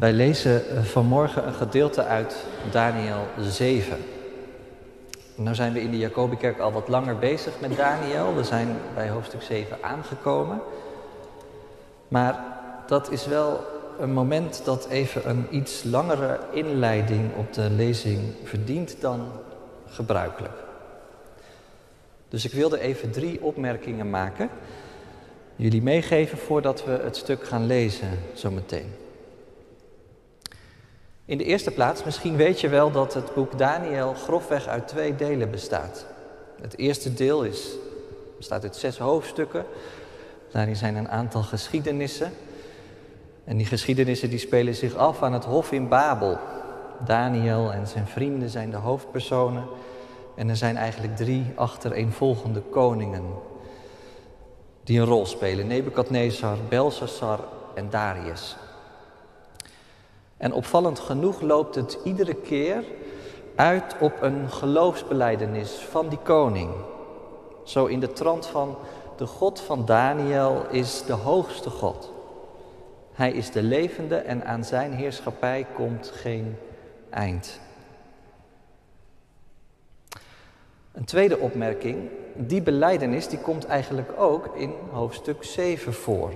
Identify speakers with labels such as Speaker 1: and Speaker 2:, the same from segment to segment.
Speaker 1: Wij lezen vanmorgen een gedeelte uit Daniel 7. Nu zijn we in de Jacobikerk al wat langer bezig met Daniel. We zijn bij hoofdstuk 7 aangekomen. Maar dat is wel een moment dat even een iets langere inleiding op de lezing verdient dan gebruikelijk. Dus ik wilde even drie opmerkingen maken, jullie meegeven voordat we het stuk gaan lezen zometeen. In de eerste plaats, misschien weet je wel dat het boek Daniel grofweg uit twee delen bestaat. Het eerste deel is, bestaat uit zes hoofdstukken. Daarin zijn een aantal geschiedenissen. En die geschiedenissen die spelen zich af aan het hof in Babel. Daniel en zijn vrienden zijn de hoofdpersonen. En er zijn eigenlijk drie achtereenvolgende koningen die een rol spelen. Nebukadnezar, Belshazzar en Darius. En opvallend genoeg loopt het iedere keer uit op een geloofsbeleidenis van die koning. Zo in de trant van de God van Daniel is de hoogste God. Hij is de levende en aan zijn heerschappij komt geen eind. Een tweede opmerking, die beleidenis die komt eigenlijk ook in hoofdstuk 7 voor.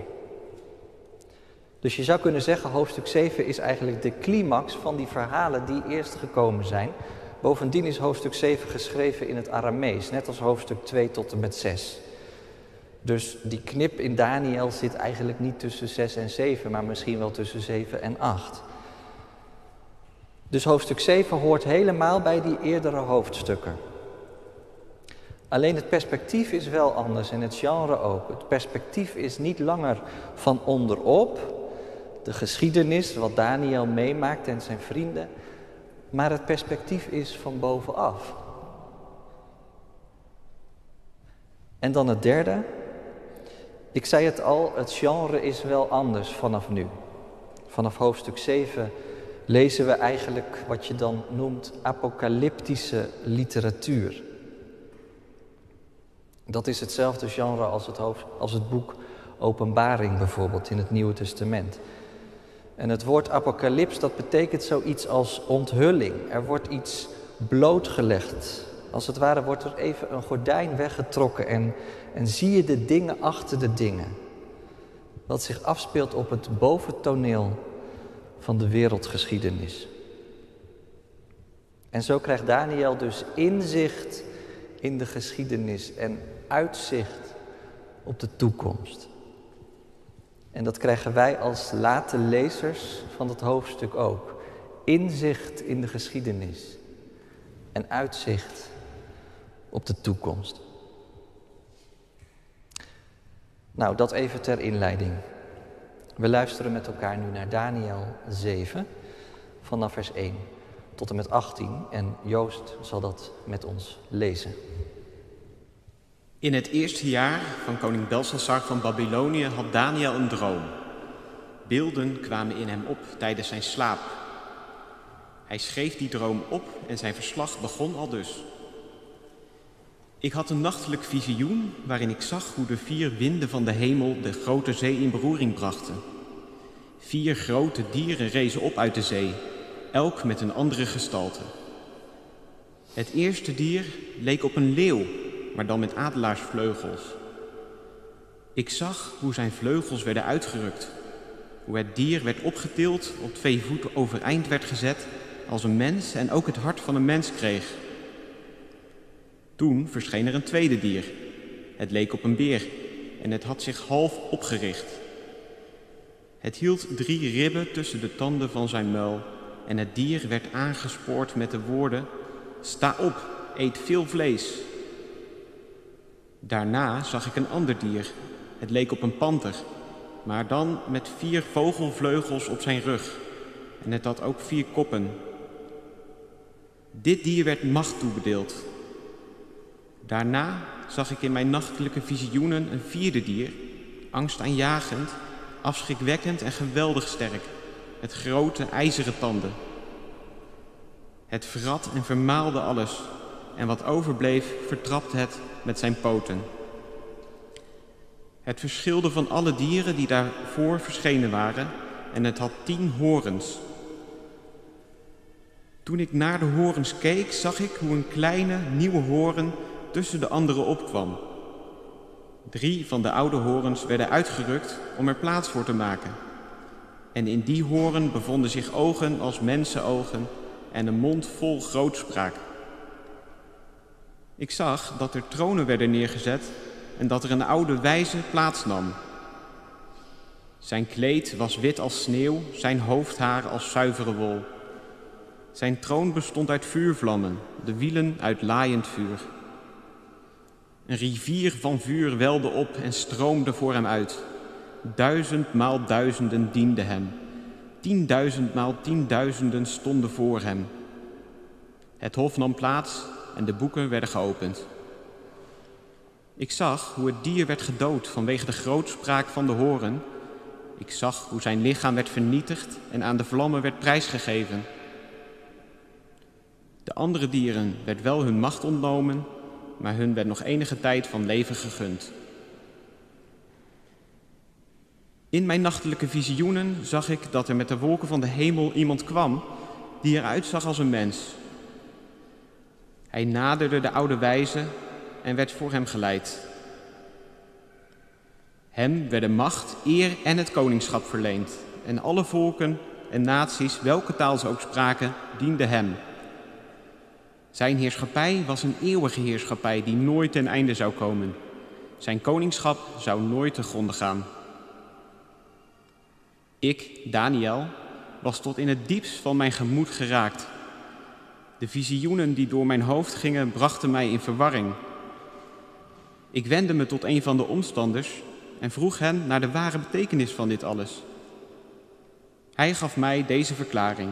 Speaker 1: Dus je zou kunnen zeggen, hoofdstuk 7 is eigenlijk de climax van die verhalen die eerst gekomen zijn. Bovendien is hoofdstuk 7 geschreven in het Aramees, net als hoofdstuk 2 tot en met 6. Dus die knip in Daniel zit eigenlijk niet tussen 6 en 7, maar misschien wel tussen 7 en 8. Dus hoofdstuk 7 hoort helemaal bij die eerdere hoofdstukken. Alleen het perspectief is wel anders en het genre ook. Het perspectief is niet langer van onderop, de geschiedenis, wat Daniel meemaakt en zijn vrienden, maar het perspectief is van bovenaf. En dan het derde. Ik zei het al, het genre is wel anders vanaf nu. Vanaf hoofdstuk 7 lezen we eigenlijk wat je dan noemt apocalyptische literatuur. Dat is hetzelfde genre als het, hoofd, als het boek Openbaring bijvoorbeeld in het Nieuwe Testament. En het woord apocalyps, dat betekent zoiets als onthulling. Er wordt iets blootgelegd. Als het ware wordt er even een gordijn weggetrokken en, en zie je de dingen achter de dingen. Wat zich afspeelt op het boventoneel van de wereldgeschiedenis. En zo krijgt Daniel dus inzicht in de geschiedenis en uitzicht op de toekomst. En dat krijgen wij als late lezers van het hoofdstuk ook. Inzicht in de geschiedenis en uitzicht op de toekomst. Nou, dat even ter inleiding. We luisteren met elkaar nu naar Daniel 7, vanaf vers 1 tot en met 18. En Joost zal dat met ons lezen.
Speaker 2: In het eerste jaar van koning Belshazzar van Babylonië had Daniel een droom. Beelden kwamen in hem op tijdens zijn slaap. Hij schreef die droom op en zijn verslag begon al dus. Ik had een nachtelijk visioen waarin ik zag hoe de vier winden van de hemel de grote zee in beroering brachten. Vier grote dieren rezen op uit de zee, elk met een andere gestalte. Het eerste dier leek op een leeuw maar dan met adelaarsvleugels. Ik zag hoe zijn vleugels werden uitgerukt, hoe het dier werd opgetild, op twee voeten overeind werd gezet als een mens en ook het hart van een mens kreeg. Toen verscheen er een tweede dier. Het leek op een beer en het had zich half opgericht. Het hield drie ribben tussen de tanden van zijn muil en het dier werd aangespoord met de woorden: Sta op, eet veel vlees. Daarna zag ik een ander dier. Het leek op een panter, maar dan met vier vogelvleugels op zijn rug. En het had ook vier koppen. Dit dier werd macht toebedeeld. Daarna zag ik in mijn nachtelijke visioenen een vierde dier, angstaanjagend, afschrikwekkend en geweldig sterk, met grote ijzeren tanden. Het verrat en vermaalde alles, en wat overbleef vertrapte het met zijn poten. Het verschilde van alle dieren die daarvoor verschenen waren en het had tien horens. Toen ik naar de horens keek, zag ik hoe een kleine, nieuwe horen tussen de andere opkwam. Drie van de oude horens werden uitgerukt om er plaats voor te maken. En in die horen bevonden zich ogen als mensenogen en een mond vol grootspraak. Ik zag dat er tronen werden neergezet en dat er een oude wijze plaats nam. Zijn kleed was wit als sneeuw, zijn hoofdhaar als zuivere wol. Zijn troon bestond uit vuurvlammen, de wielen uit laaiend vuur. Een rivier van vuur welde op en stroomde voor hem uit. Duizend maal duizenden dienden hem. Tienduizend maal tienduizenden stonden voor hem. Het hof nam plaats en de boeken werden geopend. Ik zag hoe het dier werd gedood vanwege de grootspraak van de horen. Ik zag hoe zijn lichaam werd vernietigd en aan de vlammen werd prijsgegeven. De andere dieren werd wel hun macht ontnomen, maar hun werd nog enige tijd van leven gegund. In mijn nachtelijke visioenen zag ik dat er met de wolken van de hemel iemand kwam die eruit zag als een mens. Hij naderde de oude wijze en werd voor hem geleid. Hem werden macht, eer en het koningschap verleend. En alle volken en naties, welke taal ze ook spraken, dienden hem. Zijn heerschappij was een eeuwige heerschappij die nooit ten einde zou komen. Zijn koningschap zou nooit te gronden gaan. Ik, Daniel, was tot in het diepst van mijn gemoed geraakt. De visioenen die door mijn hoofd gingen brachten mij in verwarring. Ik wendde me tot een van de omstanders en vroeg hen naar de ware betekenis van dit alles. Hij gaf mij deze verklaring.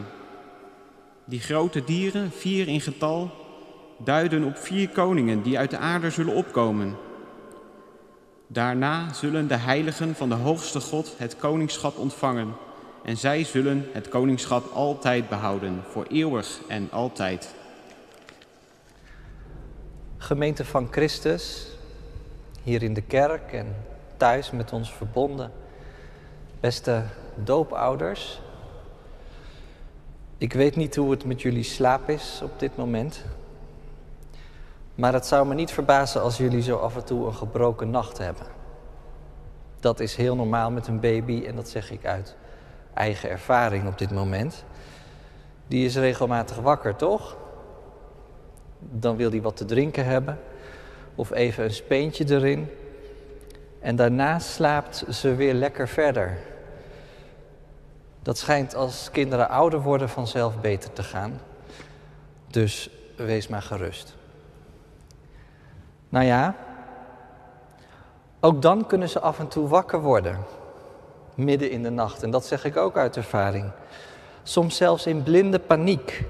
Speaker 2: Die grote dieren, vier in getal, duiden op vier koningen die uit de aarde zullen opkomen. Daarna zullen de heiligen van de hoogste God het koningschap ontvangen en zij zullen het koningschap altijd behouden, voor eeuwig en altijd.
Speaker 1: Gemeente van Christus, hier in de kerk en thuis met ons verbonden. Beste doopouders, ik weet niet hoe het met jullie slaap is op dit moment. Maar het zou me niet verbazen als jullie zo af en toe een gebroken nacht hebben. Dat is heel normaal met een baby en dat zeg ik uit eigen ervaring op dit moment. Die is regelmatig wakker, toch? Dan wil hij wat te drinken hebben of even een speentje erin. En daarna slaapt ze weer lekker verder. Dat schijnt als kinderen ouder worden vanzelf beter te gaan. Dus wees maar gerust. Nou ja, ook dan kunnen ze af en toe wakker worden. Midden in de nacht. En dat zeg ik ook uit ervaring. Soms zelfs in blinde paniek.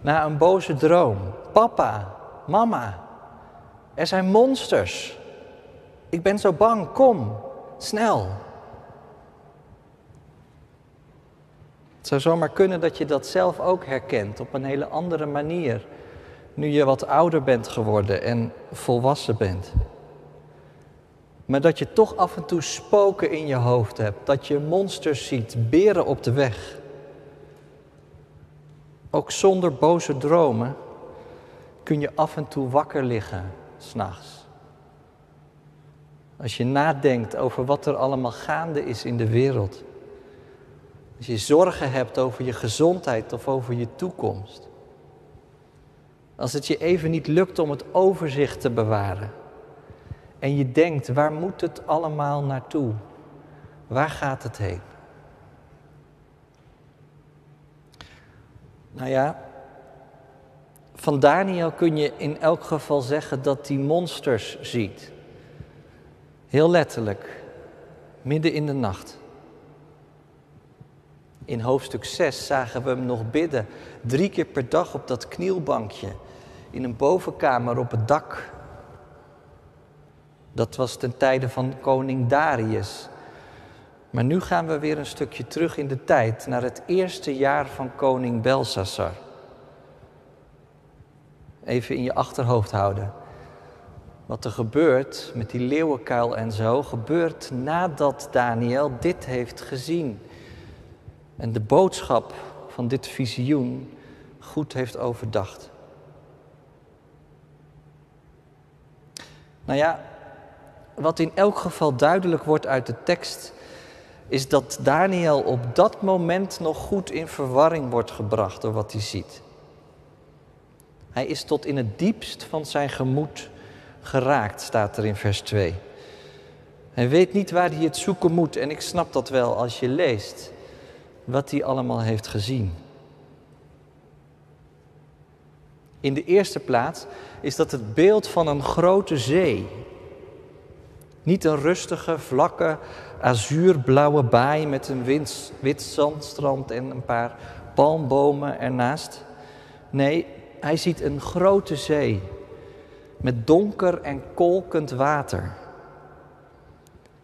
Speaker 1: Na een boze droom. Papa, mama, er zijn monsters. Ik ben zo bang, kom, snel. Het zou zomaar kunnen dat je dat zelf ook herkent op een hele andere manier. Nu je wat ouder bent geworden en volwassen bent. Maar dat je toch af en toe spoken in je hoofd hebt. Dat je monsters ziet, beren op de weg. Ook zonder boze dromen kun je af en toe wakker liggen s'nachts. Als je nadenkt over wat er allemaal gaande is in de wereld. Als je zorgen hebt over je gezondheid of over je toekomst. Als het je even niet lukt om het overzicht te bewaren. En je denkt, waar moet het allemaal naartoe? Waar gaat het heen? Nou ja, van Daniel kun je in elk geval zeggen dat hij monsters ziet. Heel letterlijk, midden in de nacht. In hoofdstuk 6 zagen we hem nog bidden, drie keer per dag op dat knielbankje, in een bovenkamer op het dak. Dat was ten tijde van koning Darius. Maar nu gaan we weer een stukje terug in de tijd, naar het eerste jaar van koning Belshazzar even in je achterhoofd houden. Wat er gebeurt met die leeuwenkuil en zo, gebeurt nadat Daniel dit heeft gezien. en de boodschap van dit visioen goed heeft overdacht. Nou ja, wat in elk geval duidelijk wordt uit de tekst, is dat Daniel op dat moment nog goed in verwarring wordt gebracht door wat hij ziet. Hij is tot in het diepst van zijn gemoed geraakt, staat er in vers 2. Hij weet niet waar hij het zoeken moet en ik snap dat wel als je leest wat hij allemaal heeft gezien. In de eerste plaats is dat het beeld van een grote zee. Niet een rustige, vlakke, azuurblauwe baai met een wit zandstrand en een paar palmbomen ernaast. Nee, hij ziet een grote zee met donker en kolkend water.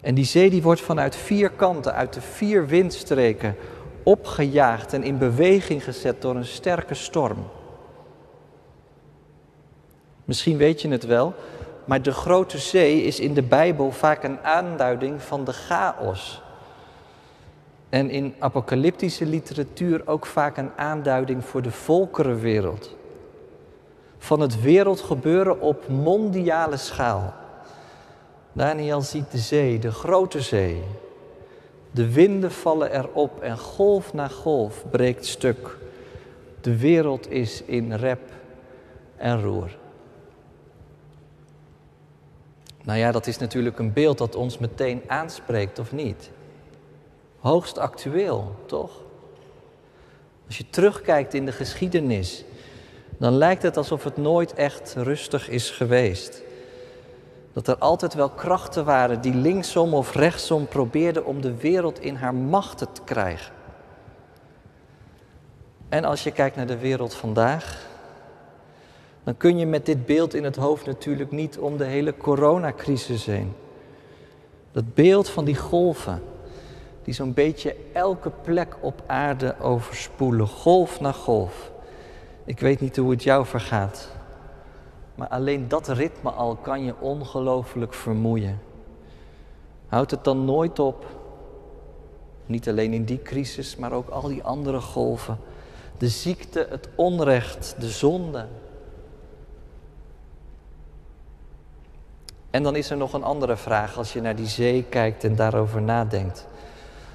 Speaker 1: En die zee die wordt vanuit vier kanten, uit de vier windstreken, opgejaagd en in beweging gezet door een sterke storm. Misschien weet je het wel, maar de grote zee is in de Bijbel vaak een aanduiding van de chaos. En in apocalyptische literatuur ook vaak een aanduiding voor de volkerenwereld. Van het wereldgebeuren op mondiale schaal. Daniel ziet de zee, de grote zee. De winden vallen erop en golf na golf breekt stuk. De wereld is in rep en roer. Nou ja, dat is natuurlijk een beeld dat ons meteen aanspreekt, of niet? Hoogst actueel, toch? Als je terugkijkt in de geschiedenis, dan lijkt het alsof het nooit echt rustig is geweest. Dat er altijd wel krachten waren die linksom of rechtsom probeerden om de wereld in haar macht te krijgen. En als je kijkt naar de wereld vandaag, dan kun je met dit beeld in het hoofd natuurlijk niet om de hele coronacrisis heen. Dat beeld van die golven, die zo'n beetje elke plek op aarde overspoelen, golf na golf. Ik weet niet hoe het jou vergaat, maar alleen dat ritme al kan je ongelooflijk vermoeien. Houdt het dan nooit op? Niet alleen in die crisis, maar ook al die andere golven. De ziekte, het onrecht, de zonde, En dan is er nog een andere vraag als je naar die zee kijkt en daarover nadenkt.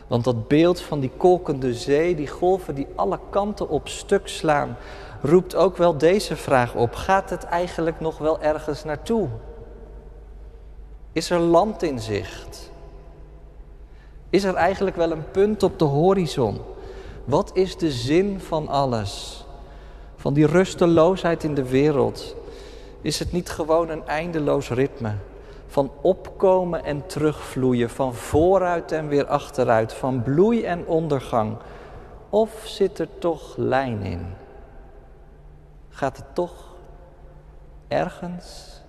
Speaker 1: Want dat beeld van die kolkende zee, die golven die alle kanten op stuk slaan, roept ook wel deze vraag op. Gaat het eigenlijk nog wel ergens naartoe? Is er land in zicht? Is er eigenlijk wel een punt op de horizon? Wat is de zin van alles? Van die rusteloosheid in de wereld, is het niet gewoon een eindeloos ritme van opkomen en terugvloeien, van vooruit en weer achteruit, van bloei en ondergang? Of zit er toch lijn in? Gaat het toch ergens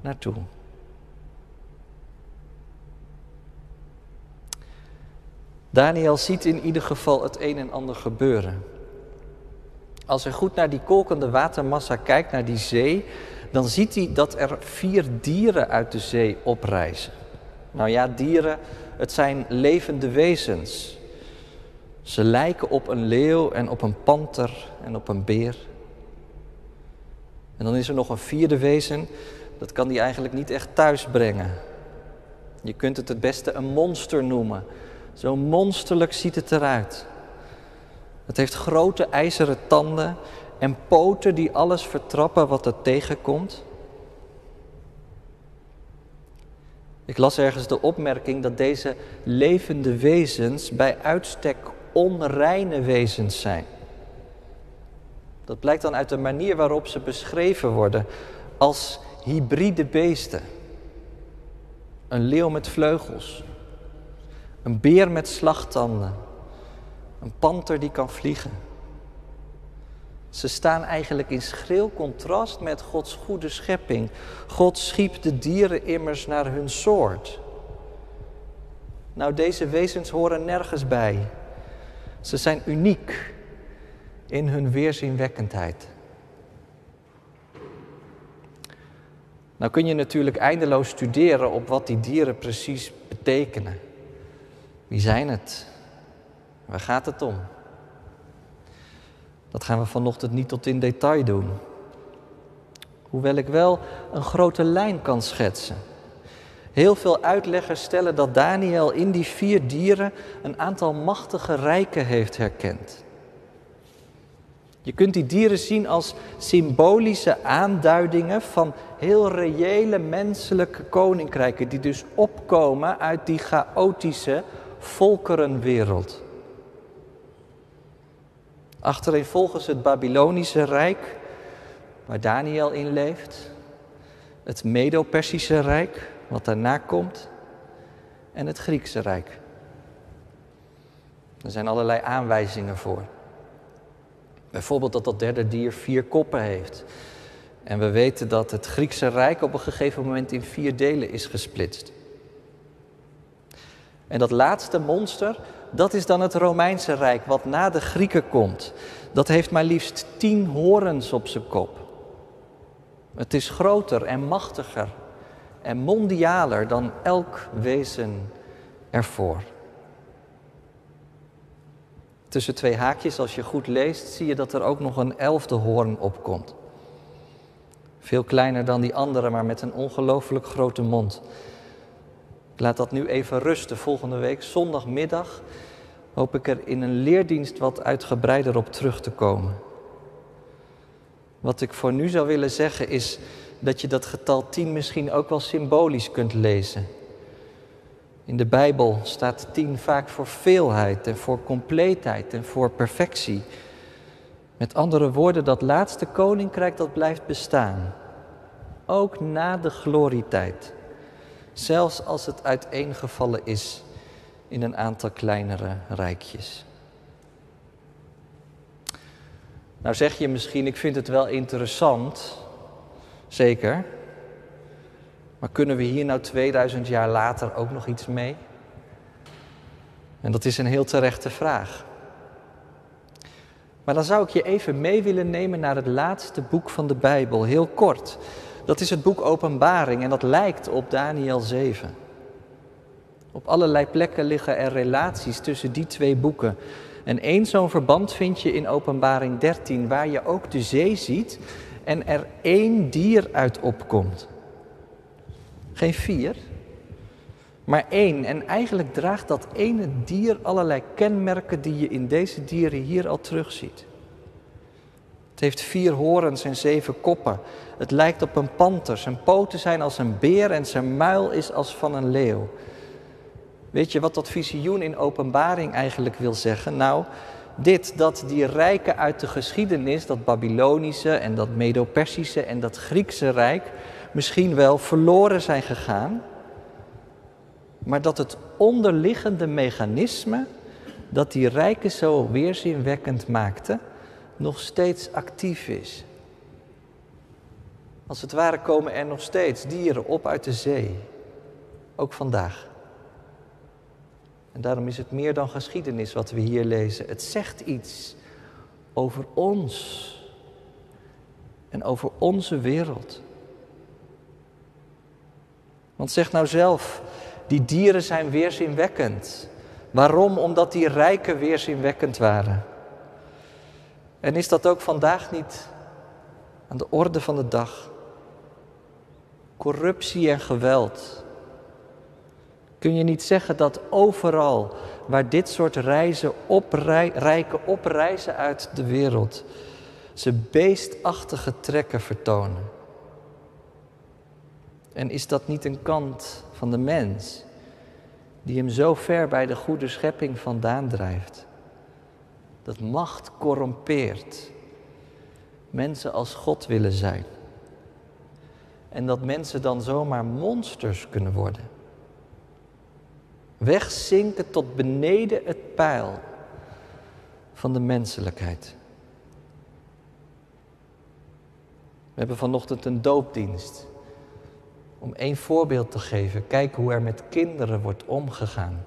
Speaker 1: naartoe? Daniel ziet in ieder geval het een en ander gebeuren. Als hij goed naar die kolkende watermassa kijkt, naar die zee, dan ziet hij dat er vier dieren uit de zee oprijzen. Nou ja, dieren, het zijn levende wezens. Ze lijken op een leeuw en op een panter en op een beer. En dan is er nog een vierde wezen, dat kan die eigenlijk niet echt thuis brengen. Je kunt het het beste een monster noemen. Zo monsterlijk ziet het eruit. Het heeft grote ijzeren tanden en poten die alles vertrappen wat er tegenkomt. Ik las ergens de opmerking dat deze levende wezens bij uitstek onreine wezens zijn. Dat blijkt dan uit de manier waarop ze beschreven worden als hybride beesten. Een leeuw met vleugels, een beer met slagtanden, een panter die kan vliegen. Ze staan eigenlijk in schril contrast met Gods goede schepping. God schiep de dieren immers naar hun soort. Nou, deze wezens horen nergens bij. Ze zijn uniek in hun weerzinwekkendheid. Nou kun je natuurlijk eindeloos studeren op wat die dieren precies betekenen. Wie zijn het? Waar gaat het om? Dat gaan we vanochtend niet tot in detail doen. Hoewel ik wel een grote lijn kan schetsen. Heel veel uitleggers stellen dat Daniel in die vier dieren een aantal machtige rijken heeft herkend. Je kunt die dieren zien als symbolische aanduidingen van heel reële menselijke koninkrijken, die dus opkomen uit die chaotische volkerenwereld. Achtereenvolgens het Babylonische Rijk, waar Daniel in leeft, het Medo-Persische Rijk, wat daarna komt, en het Griekse Rijk. Er zijn allerlei aanwijzingen voor. Bijvoorbeeld dat dat derde dier vier koppen heeft. En we weten dat het Griekse Rijk op een gegeven moment in vier delen is gesplitst. En dat laatste monster, dat is dan het Romeinse Rijk, wat na de Grieken komt. Dat heeft maar liefst tien horens op zijn kop. Het is groter en machtiger en mondialer dan elk wezen ervoor. Tussen twee haakjes, als je goed leest, zie je dat er ook nog een elfde hoorn opkomt. Veel kleiner dan die andere, maar met een ongelooflijk grote mond. Ik laat dat nu even rusten. Volgende week, zondagmiddag, hoop ik er in een leerdienst wat uitgebreider op terug te komen. Wat ik voor nu zou willen zeggen is dat je dat getal 10 misschien ook wel symbolisch kunt lezen. In de Bijbel staat 10 vaak voor veelheid en voor compleetheid en voor perfectie. Met andere woorden, dat laatste koninkrijk dat blijft bestaan. Ook na de glorietijd. Zelfs als het uiteengevallen is in een aantal kleinere rijkjes. Nou zeg je misschien, ik vind het wel interessant. Zeker. Maar kunnen we hier nou 2000 jaar later ook nog iets mee? En dat is een heel terechte vraag. Maar dan zou ik je even mee willen nemen naar het laatste boek van de Bijbel, heel kort. Dat is het boek Openbaring en dat lijkt op Daniel 7. Op allerlei plekken liggen er relaties tussen die twee boeken. En één zo'n verband vind je in Openbaring 13, waar je ook de zee ziet en er één dier uit opkomt. Geen vier, maar één. En eigenlijk draagt dat ene dier allerlei kenmerken die je in deze dieren hier al terugziet. Het heeft vier horens en zeven koppen. Het lijkt op een panter. Zijn poten zijn als een beer en zijn muil is als van een leeuw. Weet je wat dat visioen in openbaring eigenlijk wil zeggen? Nou, dit, dat die rijken uit de geschiedenis, dat Babylonische en dat Medo-Persische en dat Griekse rijk, misschien wel verloren zijn gegaan, maar dat het onderliggende mechanisme dat die rijken zo weerzinwekkend maakte, nog steeds actief is. Als het ware komen er nog steeds dieren op uit de zee, ook vandaag. En daarom is het meer dan geschiedenis wat we hier lezen. Het zegt iets over ons en over onze wereld. Want zeg nou zelf, die dieren zijn weerzinwekkend. Waarom? Omdat die rijken weerzinwekkend waren. En is dat ook vandaag niet aan de orde van de dag? Corruptie en geweld. Kun je niet zeggen dat overal waar dit soort reizen oprij, rijken opreizen uit de wereld, ze beestachtige trekken vertonen? En is dat niet een kant van de mens die hem zo ver bij de goede schepping vandaan drijft? Dat macht corrompeert. Mensen als God willen zijn. En dat mensen dan zomaar monsters kunnen worden. Wegzinken tot beneden het pijl van de menselijkheid. We hebben vanochtend een doopdienst. Om één voorbeeld te geven, kijk hoe er met kinderen wordt omgegaan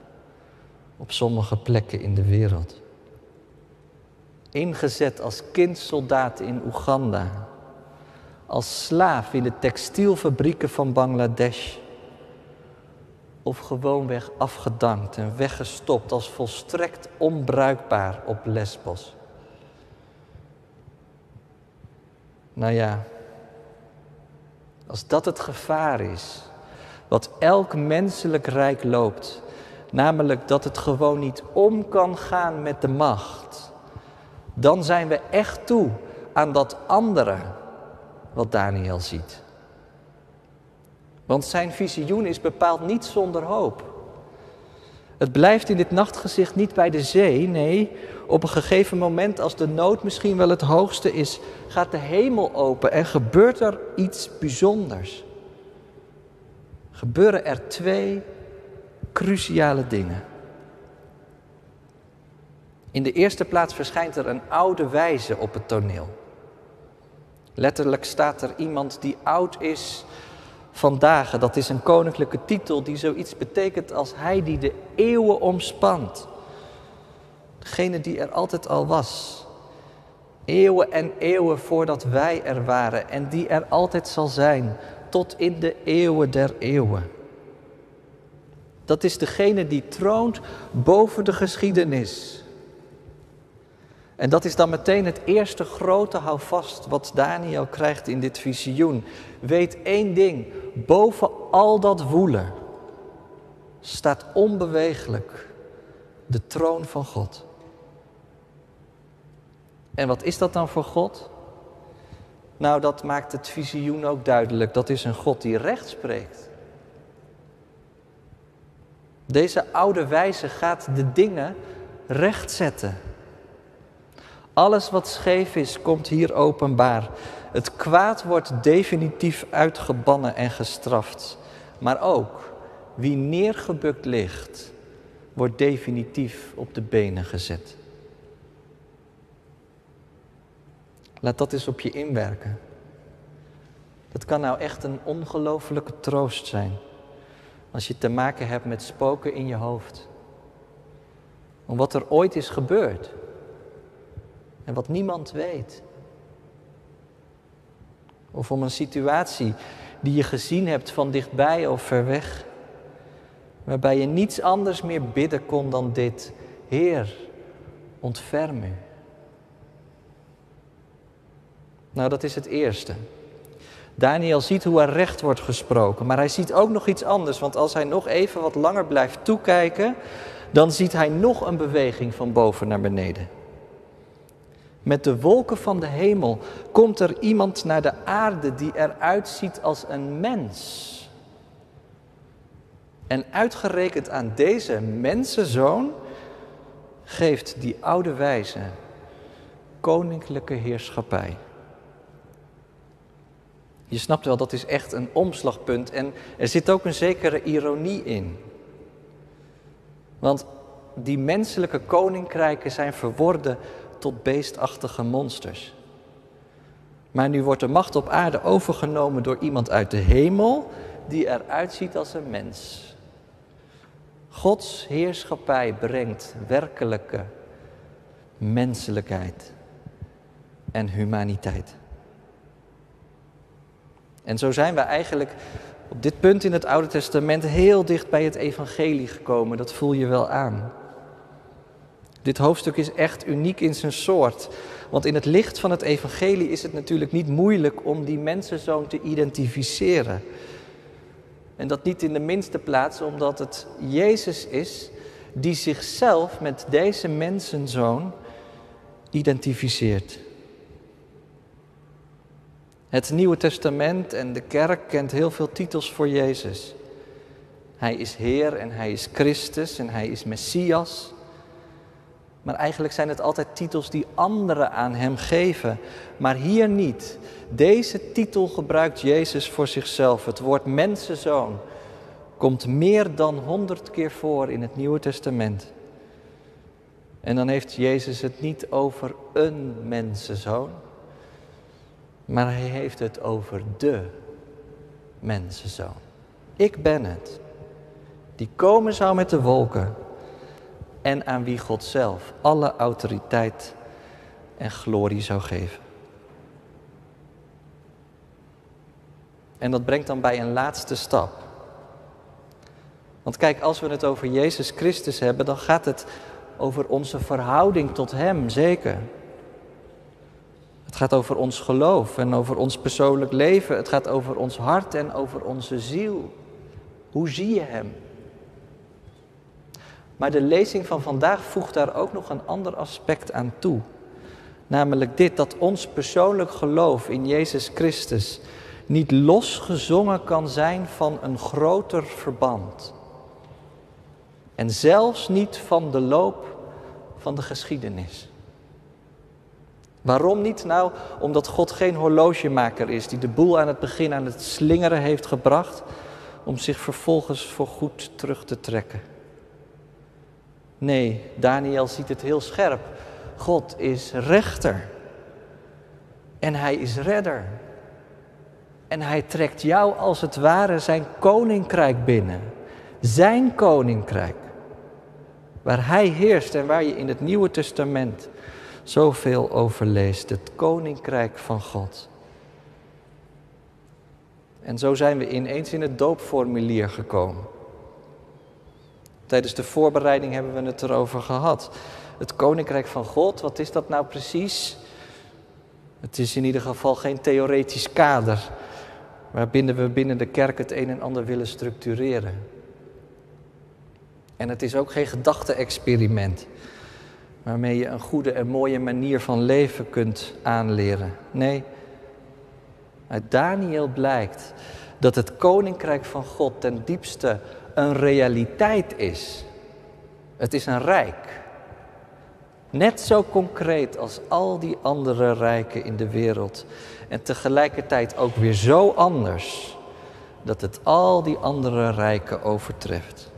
Speaker 1: op sommige plekken in de wereld. Ingezet als kindsoldaat in Oeganda, als slaaf in de textielfabrieken van Bangladesh, of gewoonweg afgedankt en weggestopt als volstrekt onbruikbaar op Lesbos? Nou ja, als dat het gevaar is, wat elk menselijk rijk loopt, namelijk dat het gewoon niet om kan gaan met de macht, dan zijn we echt toe aan dat andere wat Daniel ziet. Want zijn visioen is bepaald niet zonder hoop. Het blijft in dit nachtgezicht niet bij de zee, nee, op een gegeven moment als de nood misschien wel het hoogste is, gaat de hemel open en gebeurt er iets bijzonders. Gebeuren er twee cruciale dingen. In de eerste plaats verschijnt er een oude wijze op het toneel. Letterlijk staat er iemand die oud is vandaag. Dat is een koninklijke titel die zoiets betekent als hij die de eeuwen omspant. Degene die er altijd al was. Eeuwen en eeuwen voordat wij er waren en die er altijd zal zijn, tot in de eeuwen der eeuwen. Dat is degene die troont boven de geschiedenis. En dat is dan meteen het eerste grote houvast wat Daniel krijgt in dit visioen. Weet één ding, boven al dat woelen staat onbewegelijk de troon van God. En wat is dat dan voor God? Nou, dat maakt het visioen ook duidelijk. Dat is een God die recht spreekt. Deze oude wijze gaat de dingen rechtzetten. Alles wat scheef is, komt hier openbaar. Het kwaad wordt definitief uitgebannen en gestraft. Maar ook wie neergebukt ligt, wordt definitief op de benen gezet. Laat dat eens op je inwerken. Dat kan nou echt een ongelofelijke troost zijn. Als je te maken hebt met spoken in je hoofd. Om wat er ooit is gebeurd. En wat niemand weet. Of om een situatie die je gezien hebt van dichtbij of ver weg. Waarbij je niets anders meer bidden kon dan dit. Heer, ontferm u. Nou, dat is het eerste. Daniel ziet hoe er recht wordt gesproken, maar hij ziet ook nog iets anders. Want als hij nog even wat langer blijft toekijken, dan ziet hij nog een beweging van boven naar beneden. Met de wolken van de hemel komt er iemand naar de aarde die eruit ziet als een mens. En uitgerekend aan deze mensenzoon geeft die oude wijze koninklijke heerschappij. Je snapt wel, dat is echt een omslagpunt en er zit ook een zekere ironie in. Want die menselijke koninkrijken zijn verworden tot beestachtige monsters. Maar nu wordt de macht op aarde overgenomen door iemand uit de hemel die eruit ziet als een mens. Gods heerschappij brengt werkelijke menselijkheid en humaniteit. En zo zijn we eigenlijk op dit punt in het Oude Testament heel dicht bij het evangelie gekomen. Dat voel je wel aan. Dit hoofdstuk is echt uniek in zijn soort. Want in het licht van het evangelie is het natuurlijk niet moeilijk om die mensenzoon te identificeren. En dat niet in de minste plaats omdat het Jezus is die zichzelf met deze mensenzoon identificeert. Het Nieuwe Testament en de kerk kent heel veel titels voor Jezus. Hij is Heer en hij is Christus en hij is Messias. Maar eigenlijk zijn het altijd titels die anderen aan hem geven. Maar hier niet. Deze titel gebruikt Jezus voor zichzelf. Het woord mensenzoon komt meer dan honderd keer voor in het Nieuwe Testament. En dan heeft Jezus het niet over een mensenzoon, maar hij heeft het over de mensenzoon. Ik ben het, die komen zou met de wolken en aan wie God zelf alle autoriteit en glorie zou geven. En dat brengt dan bij een laatste stap. Want kijk, als we het over Jezus Christus hebben, dan gaat het over onze verhouding tot Hem, zeker. Het gaat over ons geloof en over ons persoonlijk leven. Het gaat over ons hart en over onze ziel. Hoe zie je Hem? Maar de lezing van vandaag voegt daar ook nog een ander aspect aan toe. Namelijk dit, dat ons persoonlijk geloof in Jezus Christus niet losgezongen kan zijn van een groter verband. En zelfs niet van de loop van de geschiedenis. Waarom niet? Nou, omdat God geen horlogemaker is die de boel aan het begin aan het slingeren heeft gebracht om zich vervolgens voor goed terug te trekken. Nee, Daniel ziet het heel scherp. God is rechter. En hij is redder. En hij trekt jou als het ware zijn koninkrijk binnen. Zijn koninkrijk. Waar hij heerst en waar je in het Nieuwe Testament zoveel over leest. Het koninkrijk van God. En zo zijn we ineens in het doopformulier gekomen. Tijdens de voorbereiding hebben we het erover gehad. Het koninkrijk van God, wat is dat nou precies? Het is in ieder geval geen theoretisch kader waarbinnen we binnen de kerk het een en ander willen structureren. En het is ook geen gedachte-experiment waarmee je een goede en mooie manier van leven kunt aanleren. Nee, uit Daniel blijkt dat het koninkrijk van God ten diepste een realiteit is. Het is een rijk. Net zo concreet als al die andere rijken in de wereld. En tegelijkertijd ook weer zo anders dat het al die andere rijken overtreft.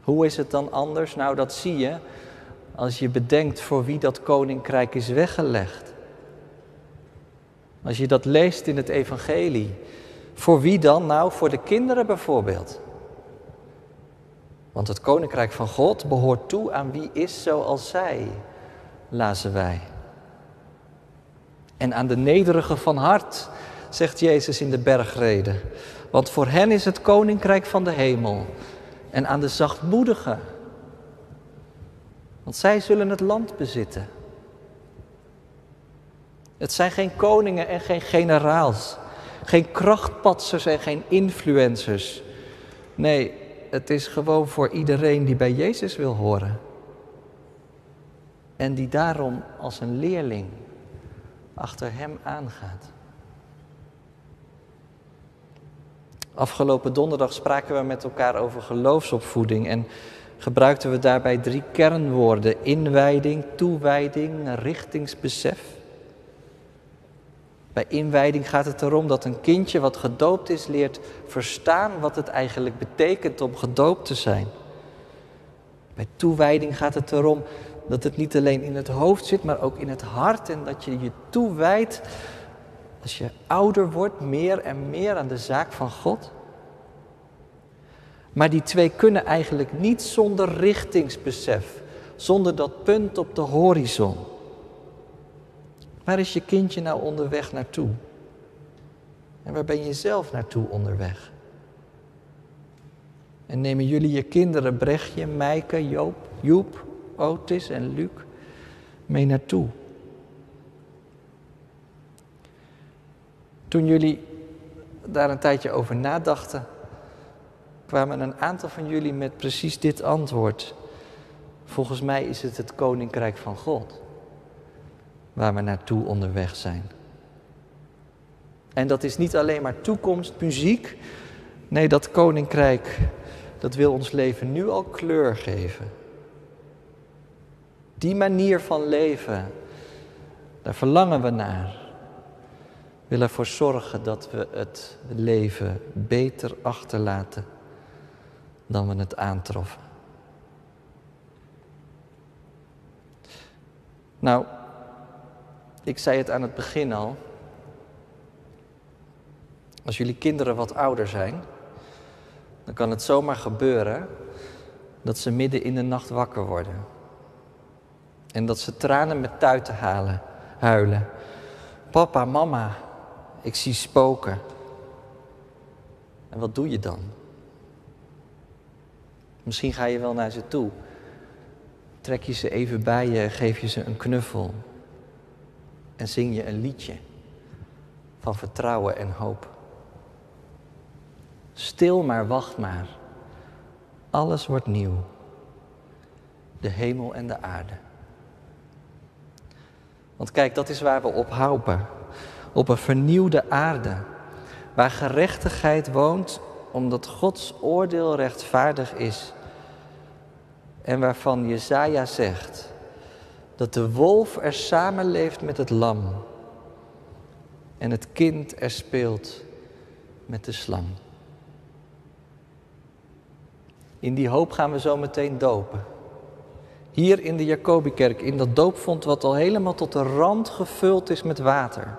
Speaker 1: Hoe is het dan anders? Nou, dat zie je als je bedenkt voor wie dat koninkrijk is weggelegd. Als je dat leest in het evangelie. Voor wie dan? Nou, voor de kinderen bijvoorbeeld. Want het koninkrijk van God behoort toe aan wie is zoals zij, lazen wij. En aan de nederigen van hart, zegt Jezus in de bergreden. Want voor hen is het koninkrijk van de hemel. En aan de zachtmoedigen. Want zij zullen het land bezitten. Het zijn geen koningen en geen generaals. Geen krachtpatsers en geen influencers. Nee, het is gewoon voor iedereen die bij Jezus wil horen. En die daarom als een leerling achter Hem aangaat. Afgelopen donderdag spraken we met elkaar over geloofsopvoeding en gebruikten we daarbij drie kernwoorden: inwijding, toewijding, richtingsbesef. Bij inwijding gaat het erom dat een kindje wat gedoopt is leert verstaan wat het eigenlijk betekent om gedoopt te zijn. Bij toewijding gaat het erom dat het niet alleen in het hoofd zit, maar ook in het hart en dat je je toewijdt als je ouder wordt meer en meer aan de zaak van God. Maar die twee kunnen eigenlijk niet zonder richtingsbesef, zonder dat punt op de horizon. Waar is je kindje nou onderweg naartoe? En waar ben je zelf naartoe onderweg? En nemen jullie je kinderen Brechtje, Meike, Joop, Joep, Otis en Luc mee naartoe? Toen jullie daar een tijdje over nadachten, kwamen een aantal van jullie met precies dit antwoord. Volgens mij is het het koninkrijk van God waar we naartoe onderweg zijn. En dat is niet alleen maar toekomstmuziek. Nee, dat koninkrijk, dat wil ons leven nu al kleur geven. Die manier van leven, daar verlangen we naar. We willen ervoor zorgen dat we het leven beter achterlaten dan we het aantroffen. Nou, ik zei het aan het begin al. Als jullie kinderen wat ouder zijn, dan kan het zomaar gebeuren dat ze midden in de nacht wakker worden. En dat ze tranen met tuiten halen, huilen. Papa, mama, ik zie spoken. En wat doe je dan? Misschien ga je wel naar ze toe. Trek je ze even bij je, geef je ze een knuffel. En zing je een liedje van vertrouwen en hoop. Stil maar, wacht maar. Alles wordt nieuw. De hemel en de aarde. Want kijk, dat is waar we op hopen. Op een vernieuwde aarde. Waar gerechtigheid woont omdat Gods oordeel rechtvaardig is. En waarvan Jezaja zegt dat de wolf er samenleeft met het lam. En het kind er speelt met de slang. In die hoop gaan we zo meteen dopen. Hier in de Jacobikerk, in dat doopvond wat al helemaal tot de rand gevuld is met water.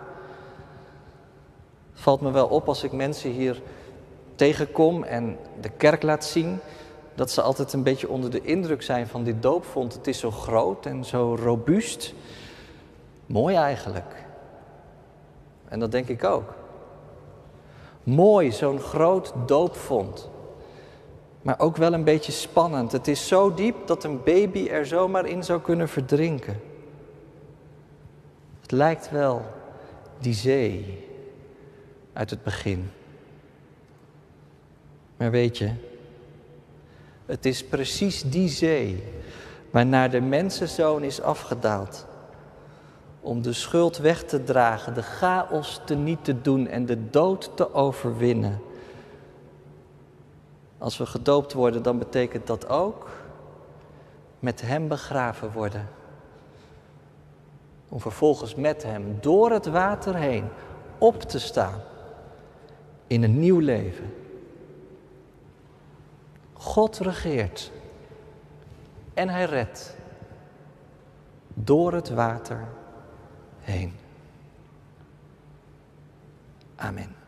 Speaker 1: Valt me wel op als ik mensen hier tegenkom en de kerk laat zien, dat ze altijd een beetje onder de indruk zijn van dit doopvond. Het is zo groot en zo robuust. Mooi eigenlijk. En dat denk ik ook. Mooi, zo'n groot doopvond. Maar ook wel een beetje spannend. Het is zo diep dat een baby er zomaar in zou kunnen verdrinken. Het lijkt wel die zee uit het begin. Maar weet je, het is precies die zee waarnaar de mensenzoon is afgedaald. Om de schuld weg te dragen, de chaos te niet te doen en de dood te overwinnen. Als we gedoopt worden, dan betekent dat ook met Hem begraven worden. Om vervolgens met Hem door het water heen op te staan in een nieuw leven. God regeert en Hij redt door het water heen. Amen.